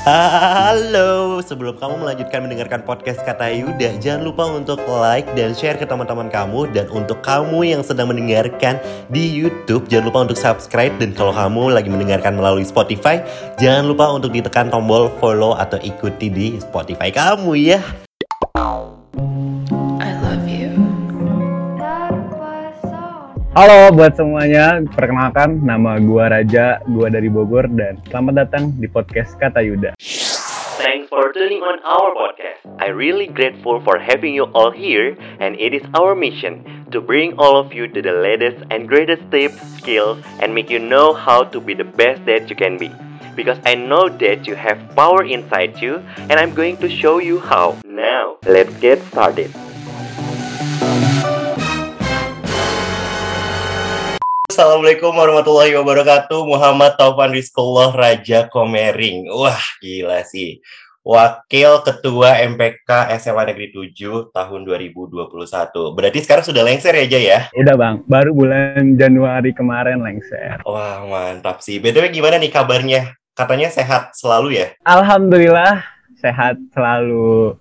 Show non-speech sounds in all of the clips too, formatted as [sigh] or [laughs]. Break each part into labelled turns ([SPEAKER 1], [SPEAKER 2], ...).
[SPEAKER 1] Halo, sebelum kamu melanjutkan mendengarkan podcast Kata Yuda, jangan lupa untuk like dan share ke teman-teman kamu dan untuk kamu yang sedang mendengarkan di YouTube, jangan lupa untuk subscribe dan kalau kamu lagi mendengarkan melalui Spotify, jangan lupa untuk ditekan tombol follow atau ikuti di Spotify kamu ya.
[SPEAKER 2] Halo buat semuanya, perkenalkan nama gua Raja, gua dari Bogor dan selamat datang di podcast Kata Yuda.
[SPEAKER 1] Thanks for tuning on our podcast. I really grateful for having you all here and it is our mission to bring all of you to the latest and greatest tips, skills and make you know how to be the best that you can be. Because I know that you have power inside you and I'm going to show you how. Now, let's get started. Assalamualaikum warahmatullahi wabarakatuh Muhammad Taufan Rizkullah Raja Komering Wah gila sih Wakil Ketua MPK SMA Negeri 7 tahun 2021 Berarti sekarang sudah lengser ya Jay ya?
[SPEAKER 2] Udah bang, baru bulan Januari kemarin lengser.
[SPEAKER 1] Wah mantap sih BTW gimana nih kabarnya? Katanya sehat selalu ya?
[SPEAKER 2] Alhamdulillah sehat selalu.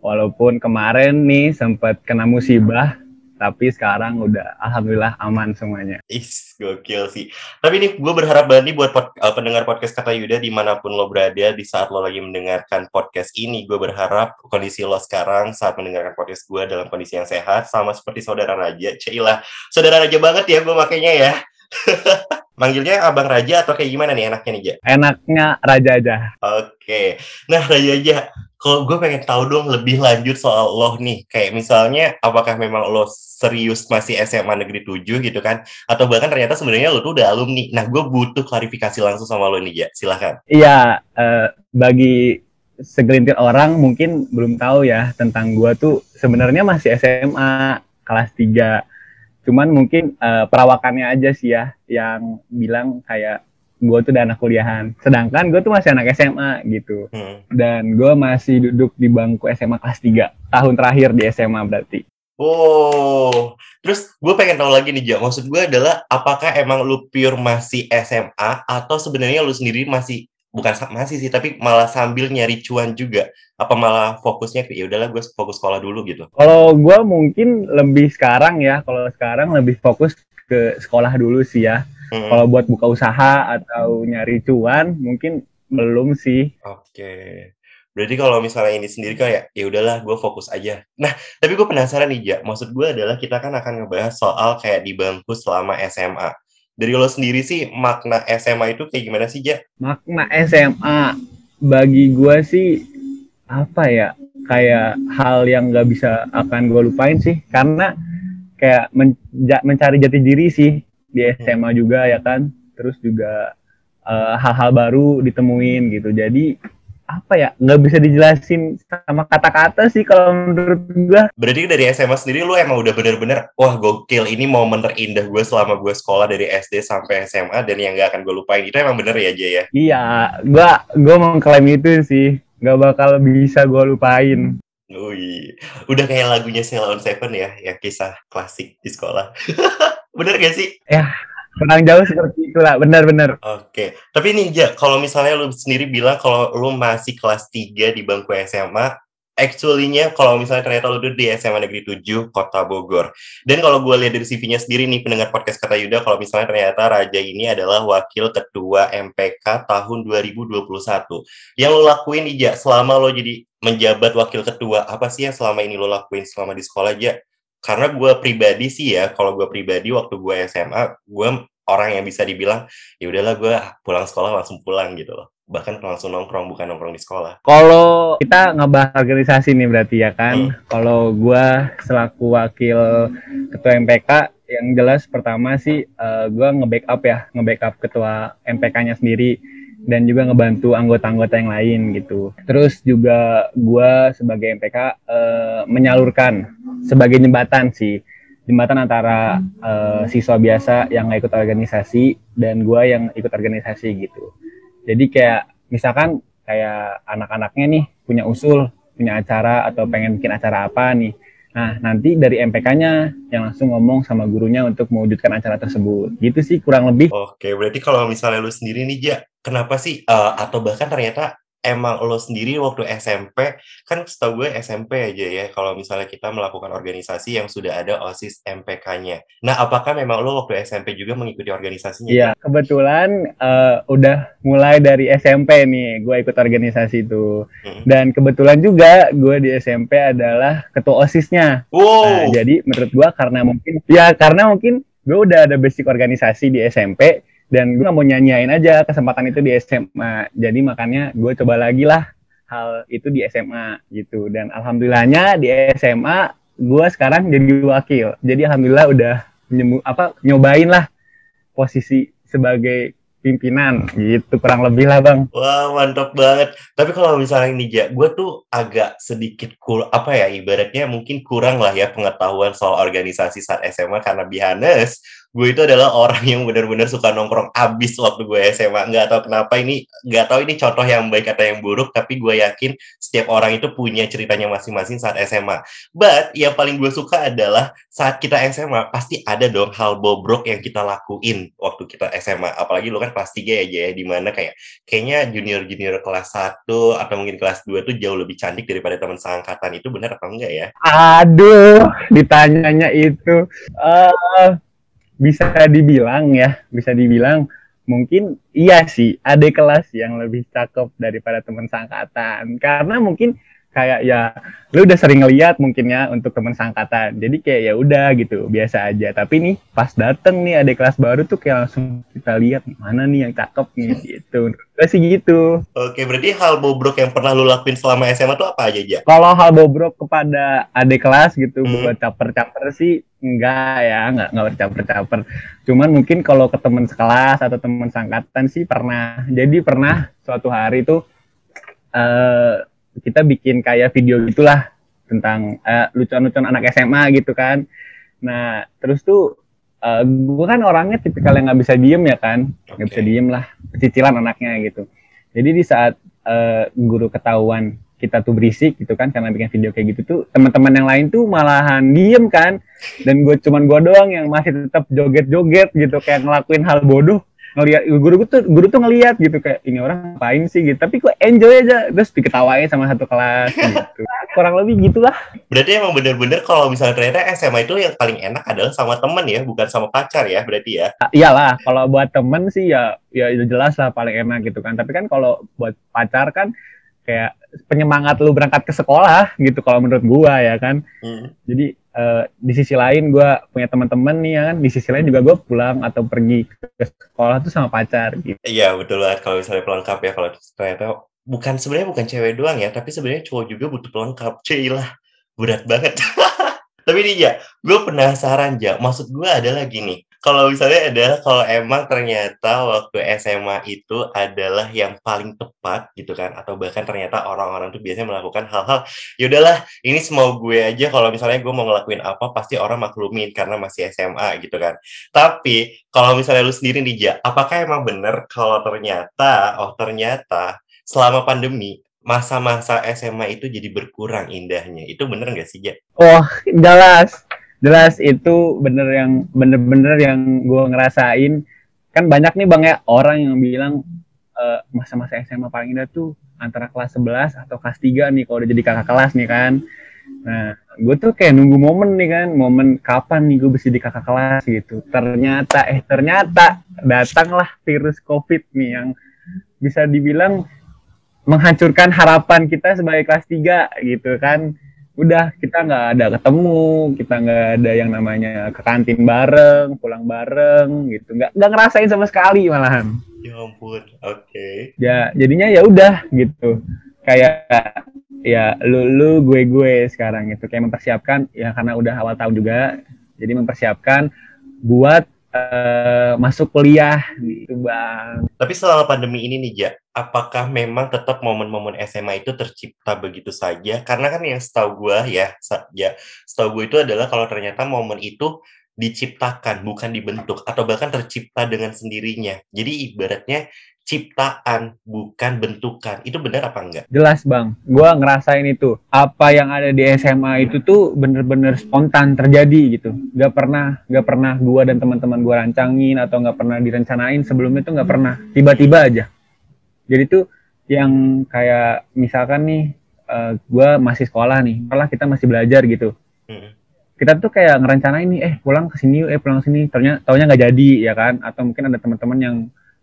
[SPEAKER 2] Walaupun kemarin nih sempat kena musibah, tapi sekarang udah alhamdulillah aman semuanya.
[SPEAKER 1] Is gokil sih. Tapi nih gue berharap banget nih buat pod- uh, pendengar podcast kata Yuda di mana pun lo berada di saat lo lagi mendengarkan podcast ini, gue berharap kondisi lo sekarang saat mendengarkan podcast gue dalam kondisi yang sehat sama seperti saudara Raja. Cailah, saudara Raja banget ya gue makanya ya. [laughs] Manggilnya Abang Raja atau kayak gimana nih enaknya nih Ja?
[SPEAKER 2] Enaknya raja aja.
[SPEAKER 1] Oke, nah Raja aja, kalau gue pengen tahu dong lebih lanjut soal lo nih, kayak misalnya apakah memang lo serius masih SMA Negeri 7 gitu kan, atau bahkan ternyata sebenarnya lo tuh udah alumni. Nah, gue butuh klarifikasi langsung sama lo nih, ya. Silahkan.
[SPEAKER 2] Iya, eh, bagi segelintir orang mungkin belum tahu ya tentang gua tuh sebenarnya masih SMA kelas 3. Cuman mungkin eh, perawakannya aja sih ya yang bilang kayak gua tuh udah anak kuliahan. Sedangkan gue tuh masih anak SMA gitu.
[SPEAKER 1] Hmm.
[SPEAKER 2] Dan gua masih duduk di bangku SMA kelas 3. Tahun terakhir di SMA berarti.
[SPEAKER 1] Oh, terus gue pengen tahu lagi nih, Ja. Maksud gue adalah apakah emang lu pure masih SMA atau sebenarnya lu sendiri masih bukan masih sih, tapi malah sambil nyari cuan juga? Apa malah fokusnya ya udahlah gue fokus sekolah dulu gitu?
[SPEAKER 2] Kalau gua mungkin lebih sekarang ya, kalau sekarang lebih fokus ke sekolah dulu sih ya.
[SPEAKER 1] Hmm.
[SPEAKER 2] Kalau buat buka usaha atau nyari cuan mungkin belum sih.
[SPEAKER 1] Oke. Berarti kalau misalnya ini sendiri kayak ya udahlah gue fokus aja. Nah, tapi gue penasaran nih, Ja. Maksud gue adalah kita kan akan ngebahas soal kayak di bangku selama SMA. Dari lo sendiri sih makna SMA itu kayak gimana sih, Ja?
[SPEAKER 2] Makna SMA bagi gua sih apa ya? Kayak hal yang nggak bisa akan gue lupain sih karena kayak menja- mencari jati diri sih di SMA juga ya kan. Terus juga eh, hal-hal baru ditemuin gitu. Jadi apa ya nggak bisa dijelasin sama kata-kata sih kalau menurut gua
[SPEAKER 1] Berarti dari SMA sendiri lu emang udah bener-bener wah gokil ini momen terindah gue selama gue sekolah dari SD sampai SMA dan yang gak akan gue lupain itu emang bener ya Jay ya?
[SPEAKER 2] Iya, gua gua mengklaim itu sih. Nggak bakal bisa gua lupain.
[SPEAKER 1] Wih, udah kayak lagunya Sheila on Seven ya, yang kisah klasik di sekolah. [laughs] bener gak sih?
[SPEAKER 2] Kurang jauh seperti itulah, benar-benar.
[SPEAKER 1] Oke, tapi nih Ja, kalau misalnya lu sendiri bilang kalau lu masih kelas 3 di bangku SMA, actually-nya kalau misalnya ternyata lu duduk di SMA Negeri 7 Kota Bogor. Dan kalau gue lihat dari CV-nya sendiri nih pendengar podcast kata Yuda, kalau misalnya ternyata Raja ini adalah wakil ketua MPK tahun 2021. Yang lo lakuin nih Ja, selama lo jadi menjabat wakil ketua, apa sih yang selama ini lo lakuin selama di sekolah Ja? Karena gue pribadi sih ya, kalau gue pribadi waktu gue SMA, gue orang yang bisa dibilang ya udahlah gue pulang sekolah langsung pulang gitu loh bahkan langsung nongkrong bukan nongkrong di sekolah
[SPEAKER 2] Kalau kita ngebahas organisasi nih berarti ya kan. Kalau gua selaku wakil ketua MPK yang jelas pertama sih eh, gua nge-backup ya, nge-backup ketua MPK-nya sendiri dan juga ngebantu anggota-anggota yang lain gitu. Terus juga gua sebagai MPK eh, menyalurkan sebagai jembatan sih jembatan antara eh, siswa biasa yang nggak ikut organisasi dan gua yang ikut organisasi gitu. Jadi kayak misalkan kayak anak-anaknya nih punya usul, punya acara atau pengen bikin acara apa nih. Nah, nanti dari MPK-nya yang langsung ngomong sama gurunya untuk mewujudkan acara tersebut. Gitu sih kurang lebih.
[SPEAKER 1] Oke, berarti kalau misalnya lu sendiri nih, Ja, kenapa sih, eh, atau bahkan ternyata emang lo sendiri waktu SMP, kan setahu gue SMP aja ya, kalau misalnya kita melakukan organisasi yang sudah ada OSIS MPK-nya. Nah, apakah memang lo waktu SMP juga mengikuti organisasinya?
[SPEAKER 2] Iya, kebetulan uh, udah mulai dari SMP nih, gue ikut organisasi itu. Hmm. Dan kebetulan juga gue di SMP adalah ketua OSIS-nya.
[SPEAKER 1] Wow. Nah,
[SPEAKER 2] jadi menurut gue karena mungkin, ya karena mungkin gue udah ada basic organisasi di SMP, dan gue mau nyanyain aja kesempatan itu di SMA jadi makanya gue coba lagi lah hal itu di SMA gitu dan alhamdulillahnya di SMA gue sekarang jadi wakil jadi alhamdulillah udah nyemu, apa nyobain lah posisi sebagai pimpinan gitu kurang lebih lah bang.
[SPEAKER 1] Wah mantap banget. Tapi kalau misalnya ini ja, gue tuh agak sedikit kur apa ya ibaratnya mungkin kurang lah ya pengetahuan soal organisasi saat SMA karena bihanes gue itu adalah orang yang benar-benar suka nongkrong abis waktu gue SMA nggak tahu kenapa ini nggak tahu ini contoh yang baik atau yang buruk tapi gue yakin setiap orang itu punya ceritanya masing-masing saat SMA but yang paling gue suka adalah saat kita SMA pasti ada dong hal bobrok yang kita lakuin waktu kita SMA apalagi lu kan kelas 3 ya ya di mana kayak kayaknya junior-junior kelas 1 atau mungkin kelas 2 tuh jauh lebih cantik daripada teman seangkatan. Itu benar apa enggak ya?
[SPEAKER 2] Aduh ditanyanya itu uh, bisa dibilang ya, bisa dibilang mungkin iya sih ada kelas yang lebih cakep daripada teman sangkatan karena mungkin kayak ya lu udah sering ngeliat mungkin ya untuk teman sangkatan jadi kayak ya udah gitu biasa aja. Tapi nih pas dateng nih ada kelas baru tuh kayak langsung kita lihat mana nih yang cakep nih? [laughs] Gitu. Gue sih gitu.
[SPEAKER 1] Oke berarti hal bobrok yang pernah lu lakuin selama SMA tuh apa aja aja
[SPEAKER 2] kalau hal bobrok kepada adik kelas gitu hmm. buat caper-caper sih enggak ya enggak enggak bercaper-caper. Cuman mungkin kalau ke teman sekelas atau teman sangkatan sih pernah. Jadi pernah suatu hari tuh uh, kita bikin kayak video gitulah tentang uh, lucuan-lucuan anak SMA gitu kan. Nah terus tuh uh, eh, gue kan orangnya tipikal yang nggak bisa diem ya kan? Nggak okay. bisa diem lah cicilan anaknya gitu. Jadi di saat uh, guru ketahuan kita tuh berisik gitu kan karena bikin video kayak gitu tuh teman-teman yang lain tuh malahan diem kan. Dan gue cuman gue doang yang masih tetap joget-joget gitu kayak ngelakuin hal bodoh ngeliat guru gue tuh guru tuh ngeliat gitu kayak ini orang ngapain sih? Gitu. Tapi gue enjoy aja terus diketawain sama satu kelas gitu. [laughs] Kurang lebih gitulah.
[SPEAKER 1] Berarti emang bener-bener kalau misalnya ternyata SMA itu yang paling enak adalah sama temen ya bukan sama pacar ya berarti ya?
[SPEAKER 2] Iyalah kalau buat temen sih ya ya jelas lah paling enak gitu kan. Tapi kan kalau buat pacar kan kayak penyemangat lu berangkat ke sekolah gitu kalau menurut gua ya kan. Hmm. jadi uh, di sisi lain gua punya teman-teman nih ya kan. Di sisi lain juga gua pulang atau pergi ke sekolah tuh sama pacar gitu.
[SPEAKER 1] Iya betul banget. Kalau misalnya pelengkap ya kalau ternyata bukan sebenarnya bukan cewek doang ya tapi sebenarnya cowok juga butuh pelengkap. Lah berat banget. [laughs] Tapi nih ya gue penasaran ya maksud gue adalah gini kalau misalnya adalah kalau emang ternyata waktu SMA itu adalah yang paling tepat gitu kan atau bahkan ternyata orang-orang tuh biasanya melakukan hal-hal ya udahlah ini semua gue aja kalau misalnya gue mau ngelakuin apa pasti orang maklumin karena masih SMA gitu kan. Tapi kalau misalnya lu sendiri nih Ja apakah emang bener kalau ternyata oh ternyata selama pandemi masa-masa SMA itu jadi berkurang indahnya? Itu bener gak sih Ja?
[SPEAKER 2] Oh jelas jelas itu bener yang bener-bener yang gue ngerasain. Kan banyak nih bang ya orang yang bilang uh, masa-masa SMA paling indah tuh antara kelas 11 atau kelas 3 nih kalau udah jadi kakak kelas nih kan. Nah gue tuh kayak nunggu momen nih kan. Momen kapan nih gue bisa di kakak kelas gitu. Ternyata eh ternyata datanglah virus covid nih yang bisa dibilang menghancurkan harapan kita sebagai kelas 3 gitu kan udah kita nggak ada ketemu kita nggak ada yang namanya ke kantin bareng pulang bareng gitu. Nggak nggak ngerasain sama sekali malahan.
[SPEAKER 1] Ya ampun oke. Okay.
[SPEAKER 2] ya jadinya ya udah gitu. Kayak ya lu lu gue gue sekarang itu kayak mempersiapkan ya karena udah awal tahun juga jadi mempersiapkan buat uh, masuk kuliah gitu bang.
[SPEAKER 1] Tapi selama pandemi ini nih Ja, apakah memang tetap momen-momen SMA itu tercipta begitu saja? Karena kan yang setahu gue ya, ya setahu gue itu adalah kalau ternyata momen itu diciptakan bukan dibentuk atau bahkan tercipta dengan sendirinya. Jadi ibaratnya ciptaan bukan bentukan itu benar apa enggak?
[SPEAKER 2] Jelas bang, gue ngerasain itu apa yang ada di SMA itu tuh bener-bener spontan terjadi gitu, gak pernah gak pernah gue dan teman-teman gue rancangin atau gak pernah direncanain sebelumnya tuh gak pernah tiba-tiba aja. Jadi tuh yang kayak misalkan nih uh, eh, gue masih sekolah nih, malah kita masih belajar gitu. Hmm. Kita tuh kayak ngerencanain nih, eh pulang ke sini, eh pulang ke sini, ternyata taunya nggak jadi ya kan? Atau mungkin ada teman-teman yang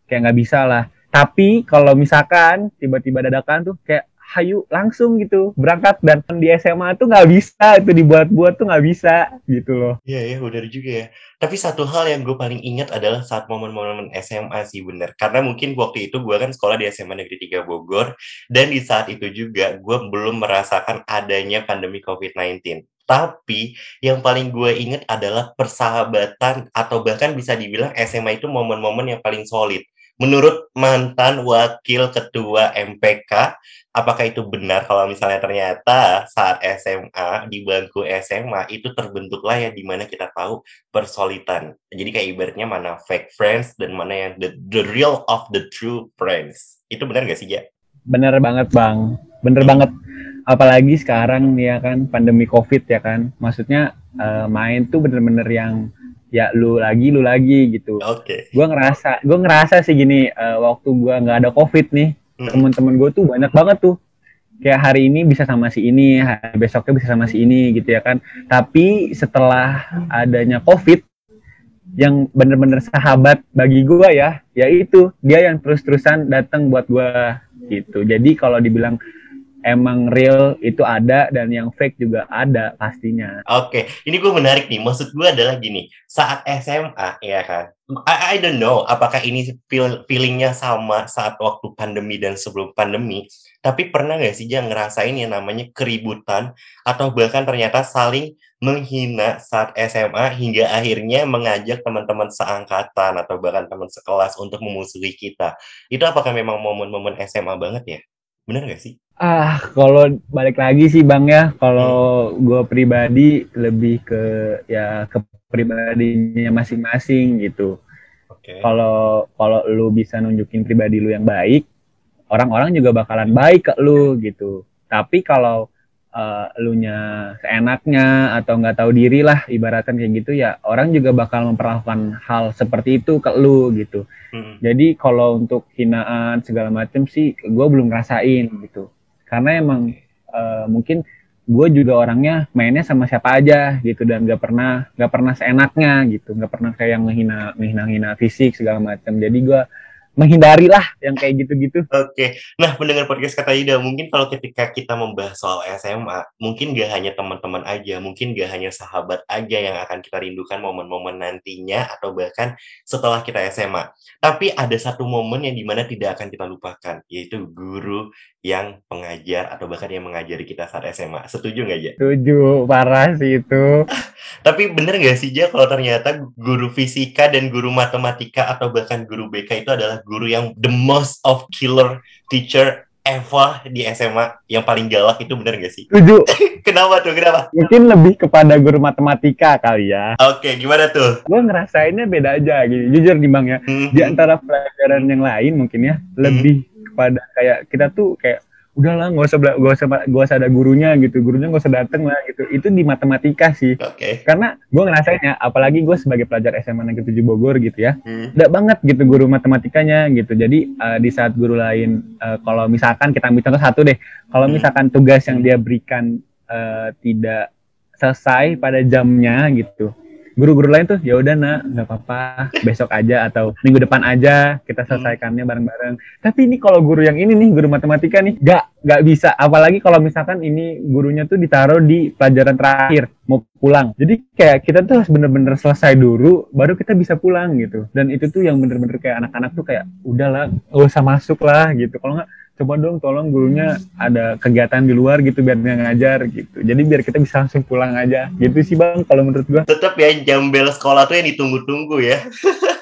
[SPEAKER 2] kayak nggak bisa lah. Tapi kalau misalkan tiba-tiba dadakan tuh kayak hayu langsung gitu berangkat dan di SMA tuh nggak bisa itu dibuat-buat tuh nggak bisa gitu loh.
[SPEAKER 1] Iya ya benar juga ya. Tapi satu hal yang gue paling ingat adalah saat momen-momen SMA sih bener. Karena mungkin waktu itu gue kan sekolah di SMA Negeri 3 Bogor dan di saat itu juga gue belum merasakan adanya pandemi COVID-19. Tapi yang paling gue ingat adalah persahabatan atau bahkan bisa dibilang SMA itu momen-momen yang paling solid menurut mantan wakil ketua MPK, apakah itu benar kalau misalnya ternyata saat SMA di bangku SMA itu terbentuklah ya di mana kita tahu persolitan. Jadi kayak ibaratnya mana fake friends dan mana yang the, the real of the true friends. Itu benar gak sih ya?
[SPEAKER 2] Bener banget bang, bener hmm. banget. Apalagi sekarang nih ya kan pandemi COVID ya kan, maksudnya uh, main tuh bener-bener yang ya lu lagi lu lagi gitu.
[SPEAKER 1] Oke. Okay.
[SPEAKER 2] Gue ngerasa gue ngerasa sih gini uh, waktu gue nggak ada covid nih hmm. temen-temen gue tuh banyak banget tuh kayak hari ini bisa sama si ini, hari besoknya bisa sama si ini gitu ya kan. Tapi setelah adanya COVID yang bener-bener sahabat bagi gue ya, yaitu dia yang terus-terusan datang buat gue gitu. Jadi kalau dibilang emang real itu ada dan yang fake juga ada pastinya.
[SPEAKER 1] Oke, okay. ini gue menarik nih. Maksud gue adalah gini, saat SMA ya kan, I, I don't know apakah ini feel, feelingnya sama saat waktu pandemi dan sebelum pandemi. Tapi pernah gak sih yang ngerasain yang namanya keributan atau bahkan ternyata saling menghina saat SMA hingga akhirnya mengajak teman-teman seangkatan atau bahkan teman sekelas untuk memusuhi kita. Itu apakah memang momen-momen SMA banget ya? Bener gak sih?
[SPEAKER 2] Ah, kalau balik lagi sih Bang ya, kalau hmm. gue pribadi lebih ke ya ke pribadinya masing-masing gitu. Okay. Kalau kalau lu bisa nunjukin pribadi lu yang baik, orang-orang juga bakalan baik ke lu gitu. Tapi kalau uh, elunya seenaknya atau nggak tahu diri lah ibaratkan kayak gitu ya orang juga bakal memperlakukan hal seperti itu ke lu gitu hmm. jadi kalau untuk hinaan segala macam sih gue belum ngerasain gitu karena emang uh, mungkin gue juga orangnya mainnya sama siapa aja gitu dan gak pernah gak pernah seenaknya gitu. Gak pernah kayak yang menghina menghina fisik segala macam jadi gue menghindari lah yang kayak gitu-gitu.
[SPEAKER 1] Oke, okay. nah mendengar podcast kata Ida, mungkin kalau ketika kita membahas soal SMA, mungkin gak hanya teman-teman aja, mungkin gak hanya sahabat aja yang akan kita rindukan momen-momen nantinya atau bahkan setelah kita SMA. Tapi ada satu momen yang di mana tidak akan kita lupakan, yaitu guru yang pengajar atau bahkan yang mengajari kita saat SMA. Setuju nggak, Ja?
[SPEAKER 2] Setuju, parah sih itu. [laughs]
[SPEAKER 1] Tapi bener nggak sih, Ja, kalau ternyata guru fisika dan guru matematika atau bahkan guru BK itu adalah guru yang the most of killer teacher Eva di SMA yang paling galak itu bener gak sih?
[SPEAKER 2] Setuju. [laughs]
[SPEAKER 1] kenapa tuh? Kenapa?
[SPEAKER 2] Mungkin lebih kepada guru matematika kali ya.
[SPEAKER 1] Oke, okay, gimana tuh?
[SPEAKER 2] Gue ngerasainnya beda aja gitu. Jujur nih Bang ya. Hmm. Di antara pelajaran yang lain mungkin ya, hmm. lebih kepada kayak kita tuh kayak udahlah nggak usah gak usah gak usah ada gurunya gitu gurunya nggak usah dateng lah gitu itu di matematika sih
[SPEAKER 1] okay.
[SPEAKER 2] karena gue ngerasainnya apalagi gue sebagai pelajar SMA Negeri 7 Bogor gitu ya hmm. banget gitu guru matematikanya gitu jadi uh, di saat guru lain uh, kalau misalkan kita ambil contoh satu deh kalau hmm. misalkan tugas yang dia berikan uh, tidak selesai pada jamnya gitu guru-guru lain tuh ya udah nak nggak apa-apa besok aja atau minggu depan aja kita hmm. selesaikannya bareng-bareng. Tapi ini kalau guru yang ini nih guru matematika nih nggak nggak bisa. Apalagi kalau misalkan ini gurunya tuh ditaruh di pelajaran terakhir mau pulang. Jadi kayak kita tuh harus bener-bener selesai dulu baru kita bisa pulang gitu. Dan itu tuh yang bener-bener kayak anak-anak tuh kayak udahlah gak usah masuk lah gitu. Kalau nggak coba dong tolong gurunya ada kegiatan di luar gitu biar nggak ngajar gitu. Jadi biar kita bisa langsung pulang aja. Gitu sih bang kalau menurut gua.
[SPEAKER 1] Tetap ya jam bel sekolah tuh yang ditunggu-tunggu ya.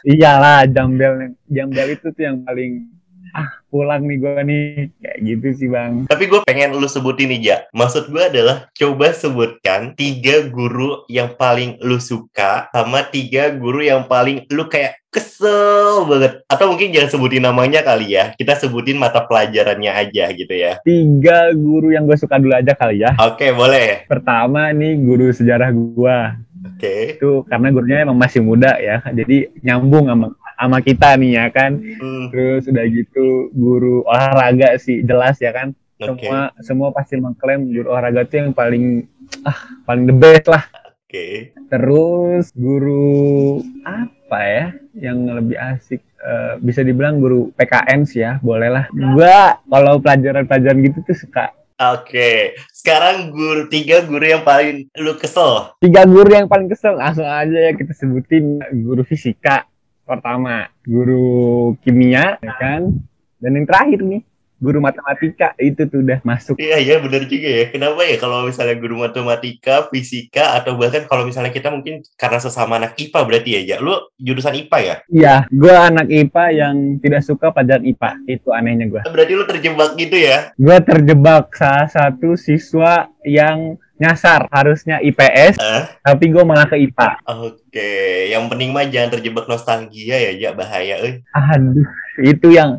[SPEAKER 2] Iyalah jam bel jam bel itu tuh yang paling ah pulang nih gue nih. Kayak gitu sih bang.
[SPEAKER 1] Tapi gue pengen lu sebutin nih ya maksud gue adalah coba sebutkan tiga guru yang paling lu suka sama tiga guru yang paling lu kayak kesel banget. Atau mungkin jangan sebutin namanya kali ya. Kita sebutin mata pelajarannya aja gitu ya.
[SPEAKER 2] Tiga guru yang gue suka dulu aja kali ya.
[SPEAKER 1] Oke boleh.
[SPEAKER 2] Pertama nih guru sejarah gue
[SPEAKER 1] Oke. Okay.
[SPEAKER 2] Itu karena gurunya emang masih muda ya, jadi nyambung sama sama kita nih ya kan. Hmm. Terus udah gitu guru olahraga sih jelas ya kan. Okay. Semua semua pasti mengklaim guru olahraga itu yang paling ah paling the best lah.
[SPEAKER 1] Oke. Okay.
[SPEAKER 2] Terus guru apa ya yang lebih asik? Uh, bisa dibilang guru PKN sih ya, boleh lah. Gua kalau pelajaran-pelajaran gitu tuh suka
[SPEAKER 1] Oke, sekarang guru tiga guru yang paling lu kesel.
[SPEAKER 2] Tiga guru yang paling kesel, langsung aja ya kita sebutin guru fisika pertama, guru kimia, ya kan, dan yang terakhir nih guru matematika itu tuh udah masuk.
[SPEAKER 1] Iya iya benar juga ya. Kenapa ya kalau misalnya guru matematika, fisika atau bahkan kalau misalnya kita mungkin karena sesama anak IPA berarti ya, ya. Lu jurusan IPA ya?
[SPEAKER 2] Iya, gua anak IPA yang tidak suka pelajaran IPA. Itu anehnya gua.
[SPEAKER 1] Berarti lu terjebak gitu ya?
[SPEAKER 2] Gua terjebak salah satu siswa yang nyasar harusnya IPS uh? tapi gue malah ke IPA
[SPEAKER 1] oke okay. yang penting mah jangan terjebak nostalgia ya ya bahaya eh
[SPEAKER 2] aduh itu yang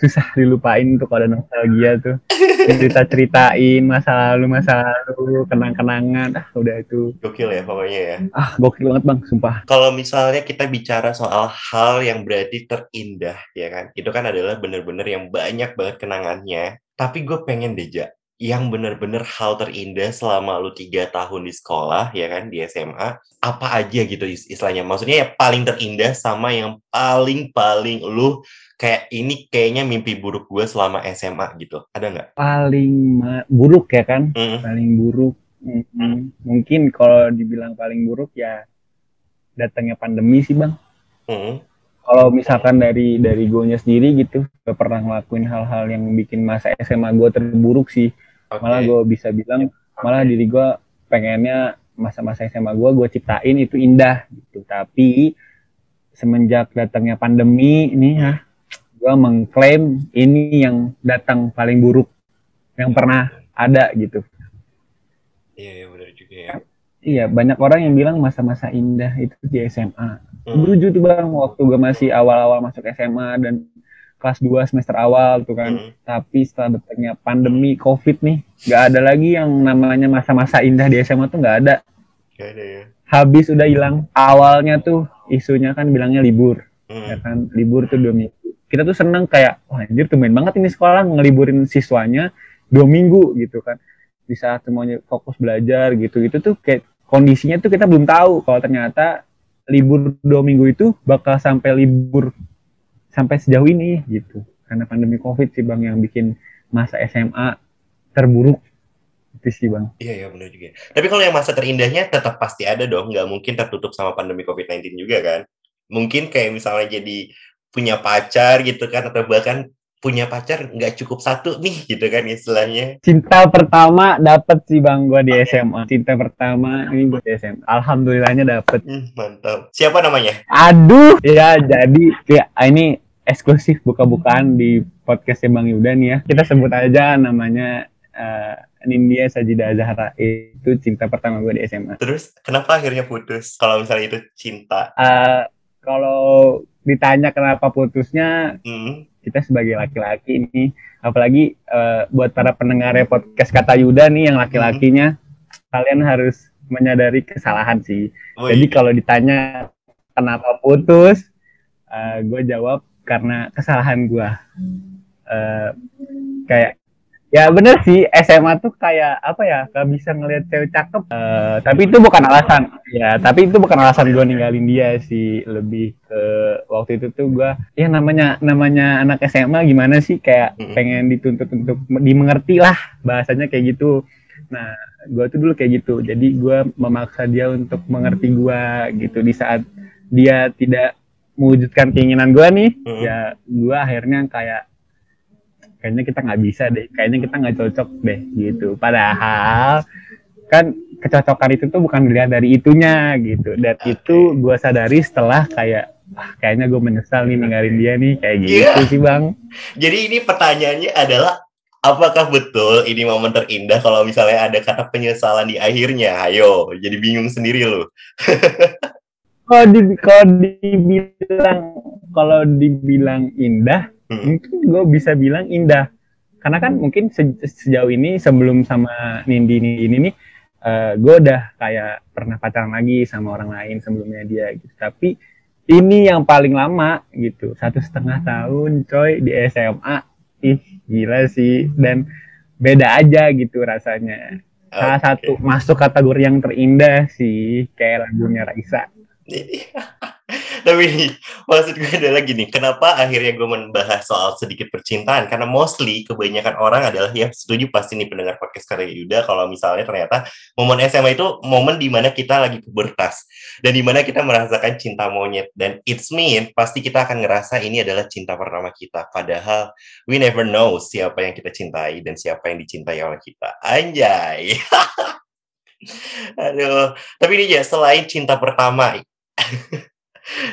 [SPEAKER 2] susah dilupain tuh kalau ada nostalgia tuh. Cerita ceritain masa lalu masa lalu kenang kenangan ah udah itu.
[SPEAKER 1] Gokil ya pokoknya ya.
[SPEAKER 2] Ah gokil banget bang sumpah.
[SPEAKER 1] Kalau misalnya kita bicara soal hal yang berarti terindah ya kan? Itu kan adalah bener-bener yang banyak banget kenangannya. Tapi gue pengen deja yang bener-bener hal terindah selama lu tiga tahun di sekolah ya kan di SMA apa aja gitu istilahnya? Maksudnya ya paling terindah sama yang paling paling lu kayak ini kayaknya mimpi buruk gue selama SMA gitu. Ada nggak?
[SPEAKER 2] Paling buruk ya kan? Mm. paling buruk mm. mungkin kalau dibilang paling buruk ya datangnya pandemi sih bang. Mm. kalau misalkan dari dari gue sendiri gitu gak pernah ngelakuin hal-hal yang bikin masa SMA gue terburuk sih Okay. Malah gue bisa bilang, malah diri gue pengennya masa-masa SMA gue gue ciptain itu indah gitu. Tapi semenjak datangnya pandemi ini ya, gue mengklaim ini yang datang paling buruk yang pernah ada gitu.
[SPEAKER 1] Iya, iya benar juga ya.
[SPEAKER 2] Iya, banyak orang yang bilang masa-masa indah itu di SMA. Hmm. Beruju tuh bang, waktu gue masih awal-awal masuk SMA dan kelas 2 semester awal tuh kan. Hmm. Tapi setelah datangnya pandemi COVID nih, nggak ada lagi yang namanya masa-masa indah di SMA tuh nggak ada.
[SPEAKER 1] Gak ada ya.
[SPEAKER 2] Habis udah hilang. Awalnya tuh isunya kan bilangnya libur. Hmm. Ya kan, libur tuh dua minggu. Kita tuh seneng kayak, wah anjir main banget ini sekolah ngeliburin siswanya dua minggu gitu kan. Di saat semuanya fokus belajar gitu. Itu tuh kayak kondisinya tuh kita belum tahu kalau ternyata libur dua minggu itu bakal sampai libur sampai sejauh ini gitu. Karena pandemi covid sih bang yang bikin masa SMA terburuk. Itu sih bang.
[SPEAKER 1] Iya iya benar juga. Tapi kalau yang masa terindahnya tetap pasti ada dong. Nggak mungkin tertutup sama pandemi covid 19 juga kan? Mungkin kayak misalnya jadi punya pacar gitu kan atau bahkan punya pacar nggak cukup satu nih gitu kan istilahnya.
[SPEAKER 2] Cinta pertama dapet sih bang gue di SMA cinta pertama ini di SMA alhamdulillahnya dapet.
[SPEAKER 1] Hmm, mantap. Siapa namanya?
[SPEAKER 2] Aduh. Ya jadi ya ini eksklusif buka-bukaan di podcastnya bang Yuda nih ya. Kita sebut aja namanya uh, Nindya Sajida Zahra. Itu cinta pertama gue di SMA
[SPEAKER 1] terus kenapa akhirnya putus? Kalau misalnya itu cinta.
[SPEAKER 2] Uh, kalau ditanya kenapa putusnya hmm kita sebagai laki-laki ini apalagi uh, buat para pendengar podcast kata Yuda nih yang laki-lakinya hmm. kalian harus menyadari kesalahan sih. Oh, Jadi iya. kalau ditanya kenapa putus, uh, eh, gue jawab karena kesalahan gue. Uh, kayak Ya bener sih SMA tuh kayak apa ya gak bisa ngeliat cewek cakep. Uh, tapi itu bukan alasan. Ya tapi itu bukan alasan gue ninggalin dia sih. Lebih ke waktu itu tuh gue ya namanya namanya anak SMA gimana sih kayak pengen dituntut untuk dimengerti lah bahasanya kayak gitu. Nah gue tuh dulu kayak gitu. Jadi gue memaksa dia untuk mengerti gue gitu di saat dia tidak mewujudkan keinginan gue nih. Ya gue akhirnya kayak kayaknya kita nggak bisa deh. Kayaknya kita nggak cocok deh gitu. Padahal kan kecocokan itu tuh bukan dilihat dari itunya gitu. Dan okay. itu gue sadari setelah kayak ah, kayaknya gue menyesal nih ninggalin dia nih. Kayak iya. gitu yeah. sih bang.
[SPEAKER 1] Jadi ini pertanyaannya adalah apakah betul ini momen terindah kalau misalnya ada kata penyesalan di akhirnya? Ayo jadi bingung sendiri lo [laughs]
[SPEAKER 2] kalau di kalau dibilang kalau dibilang indah hmm. mungkin gue bisa bilang indah. Karena kan mungkin se sejauh ini sebelum sama Nindi ini, ini nih uh, gue udah kayak pernah pacaran lagi sama orang lain sebelumnya dia gitu. Tapi ini yang paling lama gitu. Satu setengah tahun coy di SMA ih gila sih. Dan beda aja gitu rasanya. Salah okay. satu masuk kategori yang terindah sih kayak lagunya Raisa [laughs] [laughs]
[SPEAKER 1] Tapi maksud gue adalah gini, kenapa akhirnya gue membahas soal sedikit percintaan? Karena mostly kebanyakan orang adalah ya setuju pasti nih pendengar podcast karya Yuda kalau misalnya ternyata momen SMA itu momen di mana kita lagi pubertas dan di mana kita merasakan cinta monyet dan it's mean pasti kita akan ngerasa ini adalah cinta pertama kita. Padahal we never know siapa yang kita cintai dan siapa yang dicintai oleh kita. Anjay. [laughs] Aduh, tapi ini ya selain cinta pertama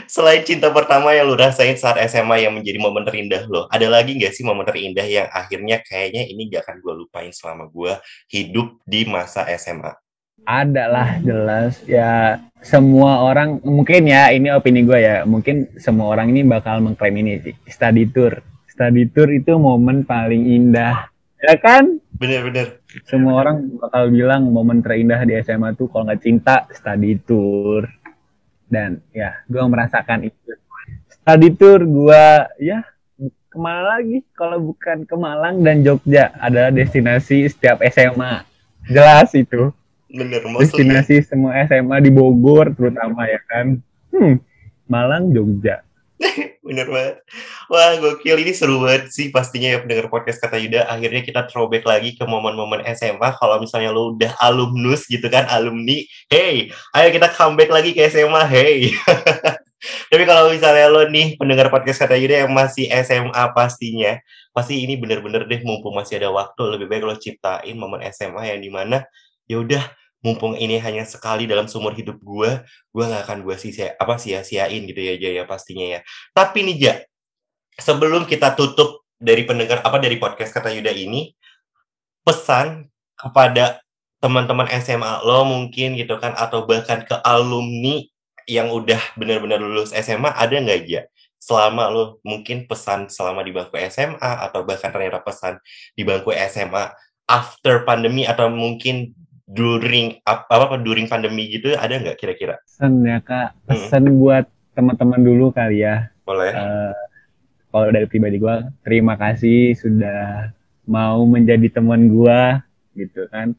[SPEAKER 1] Selain cinta pertama yang lu rasain saat SMA yang menjadi momen terindah lo, ada lagi nggak sih momen terindah yang akhirnya kayaknya ini gak akan gue lupain selama gue hidup di masa SMA?
[SPEAKER 2] Ada lah jelas. Ya semua orang mungkin ya ini opini gue ya mungkin semua orang ini bakal mengklaim ini sih. Study tour. Study tour itu momen paling indah. Ya kan?
[SPEAKER 1] Bener-bener
[SPEAKER 2] semua orang bakal bilang momen terindah di SMA tuh kalau nggak cinta study tour dan ya gue merasakan itu. Study tour gue ya ke mana lagi. Kalau bukan ke Malang dan Jogja ada destinasi setiap SMA jelas itu.
[SPEAKER 1] Bener,
[SPEAKER 2] destinasi semua SMA di Bogor terutama ya kan? Hmm, Malang Jogja [laughs]
[SPEAKER 1] Bener banget. Wah, gokil. Ini seru banget sih pastinya ya pendengar podcast kata Yuda. Akhirnya kita throwback lagi ke momen-momen SMA. Kalau misalnya lo udah alumnus gitu kan, alumni. Hey, ayo kita comeback lagi ke SMA. Hey. [laughs] Tapi kalau misalnya lo nih pendengar podcast kata Yuda yang masih SMA pastinya, pasti ini bener-bener deh mumpung masih ada waktu. Lebih baik lo ciptain momen SMA yang di mana ya udah mumpung ini hanya sekali dalam seumur hidup gue, gue gak akan gue sih apa sia-siain gitu ya Jaya pastinya ya. Tapi nih Ja, sebelum kita tutup dari pendengar apa dari podcast kata Yuda ini, pesan kepada teman-teman SMA lo mungkin gitu kan atau bahkan ke alumni yang udah benar-benar lulus SMA ada nggak ya selama lo mungkin pesan selama di bangku SMA atau bahkan ternyata pesan di bangku SMA after pandemi atau mungkin during apa apa during pandemi gitu ada nggak kira-kira?
[SPEAKER 2] Pesan ya kak, pesan hmm. buat teman-teman dulu kali ya.
[SPEAKER 1] Boleh. Uh,
[SPEAKER 2] kalau dari pribadi gue, terima kasih sudah mau menjadi teman gue gitu kan.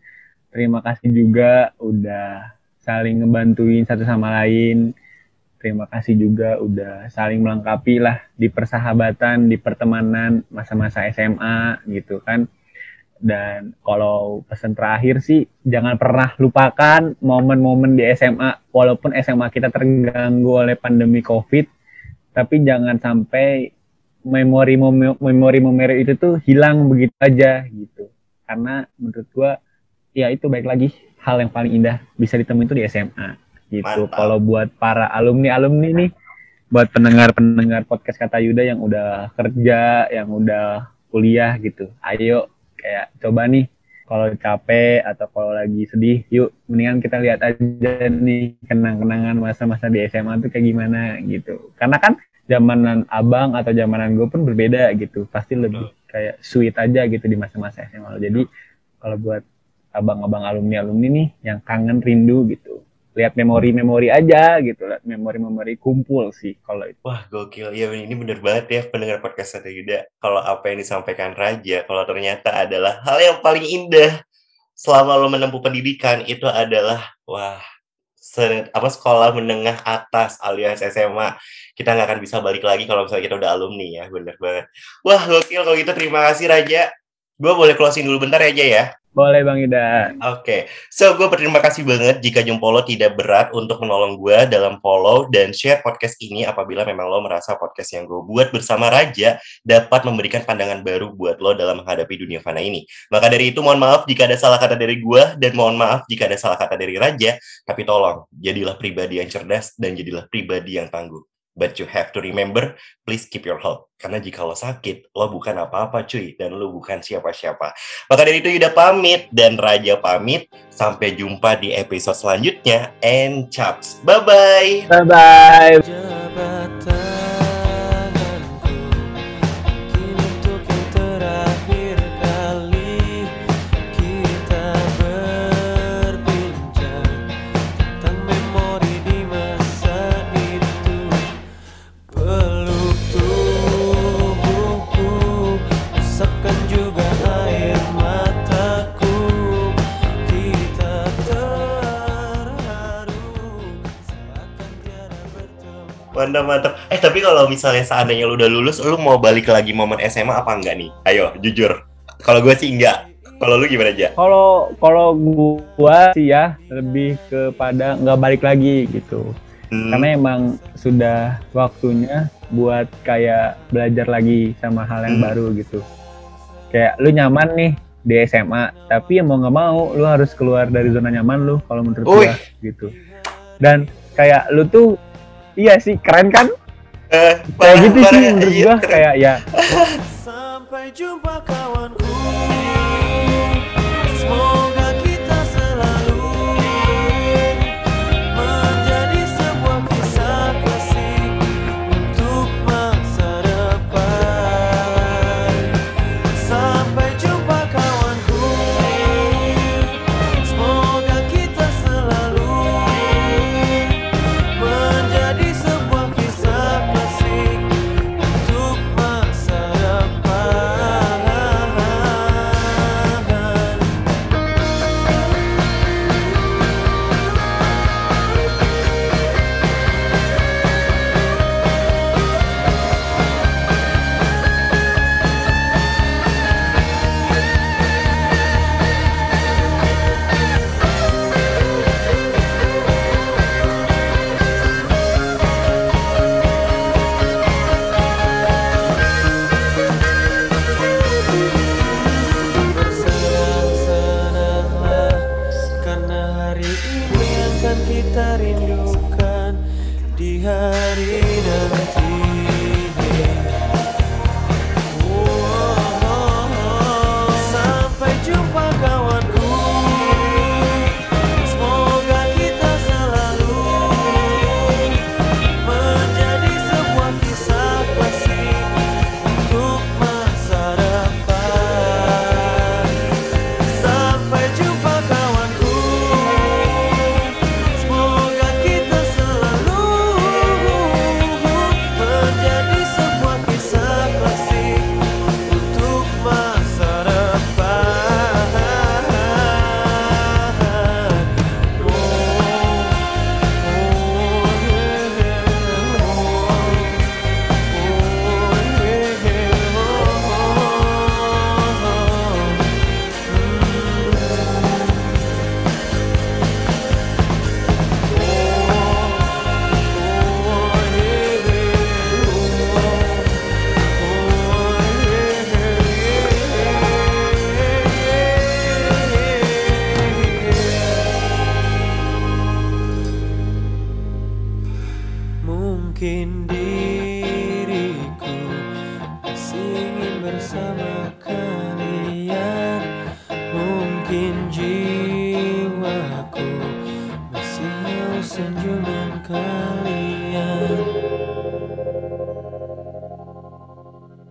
[SPEAKER 2] Terima kasih juga udah saling ngebantuin satu sama lain. Terima kasih juga udah saling melengkapi lah di persahabatan, di pertemanan masa-masa SMA gitu kan dan kalau pesan terakhir sih jangan pernah lupakan momen-momen di SMA walaupun SMA kita terganggu oleh pandemi Covid tapi jangan sampai memori memori memori itu tuh hilang begitu aja gitu. Karena menurut gua ya itu baik lagi. Hal yang paling indah bisa ditemui itu di SMA gitu. Kalau buat para alumni alumni nih buat pendengar pendengar podcast kata Yuda yang udah kerja yang udah kuliah gitu ayo kayak coba nih kalau capek atau kalau lagi sedih yuk mendingan kita lihat aja nih kenang-kenangan masa-masa di SMA tuh kayak gimana gitu. Karena kan zamanan abang atau zamanan gue pun berbeda gitu. Pasti lebih kayak sweet aja gitu di masa-masa SMA jadi kalau buat abang-abang alumni alumni nih yang kangen rindu gitu lihat memori-memori aja gitu, lihat memori-memori kumpul sih kalau itu.
[SPEAKER 1] Wah gokil, ya ini bener banget ya pendengar podcast saya Yuda. Kalau apa yang disampaikan Raja, kalau ternyata adalah hal yang paling indah selama lo menempuh pendidikan itu adalah wah apa sekolah menengah atas alias SMA kita nggak akan bisa balik lagi kalau misalnya kita udah alumni ya bener banget. Wah gokil kalau gitu. Terima kasih Raja. Gue boleh closing dulu bentar aja ya
[SPEAKER 2] boleh Bang Ida.
[SPEAKER 1] Oke, okay. so gue berterima kasih banget jika Jumpolo tidak berat untuk menolong gue dalam follow dan share podcast ini apabila memang lo merasa podcast yang gue buat bersama Raja dapat memberikan pandangan baru buat lo dalam menghadapi dunia fana ini. Maka dari itu mohon maaf jika ada salah kata dari gue dan mohon maaf jika ada salah kata dari Raja, tapi tolong jadilah pribadi yang cerdas dan jadilah pribadi yang tangguh. But you have to remember, please keep your health. Karena jika lo sakit, lo bukan apa-apa cuy. Dan lo bukan siapa-siapa. Maka dari itu Yuda pamit dan Raja pamit. Sampai jumpa di episode selanjutnya. And chaps. Bye-bye.
[SPEAKER 2] Bye-bye.
[SPEAKER 1] Mantap mantap eh tapi kalau misalnya seandainya lu udah lulus lu mau balik lagi momen SMA apa enggak nih? Ayo jujur. Kalau gue sih enggak. Kalau lu gimana aja
[SPEAKER 3] kalau kalau gua sih ya lebih kepada nggak balik lagi gitu. Hmm. karena emang sudah waktunya buat kayak belajar lagi sama hal yang hmm. baru gitu. Kayak lu nyaman nih di SMA tapi ya mau nggak mau lu harus keluar dari zona nyaman lu kalau menurut gua gitu. Dan kayak lu tuh iya sih keren kan? Eh, kayak gitu sih menurut iya, gua kayak ya. Sampai jumpa kawanku. Mungkin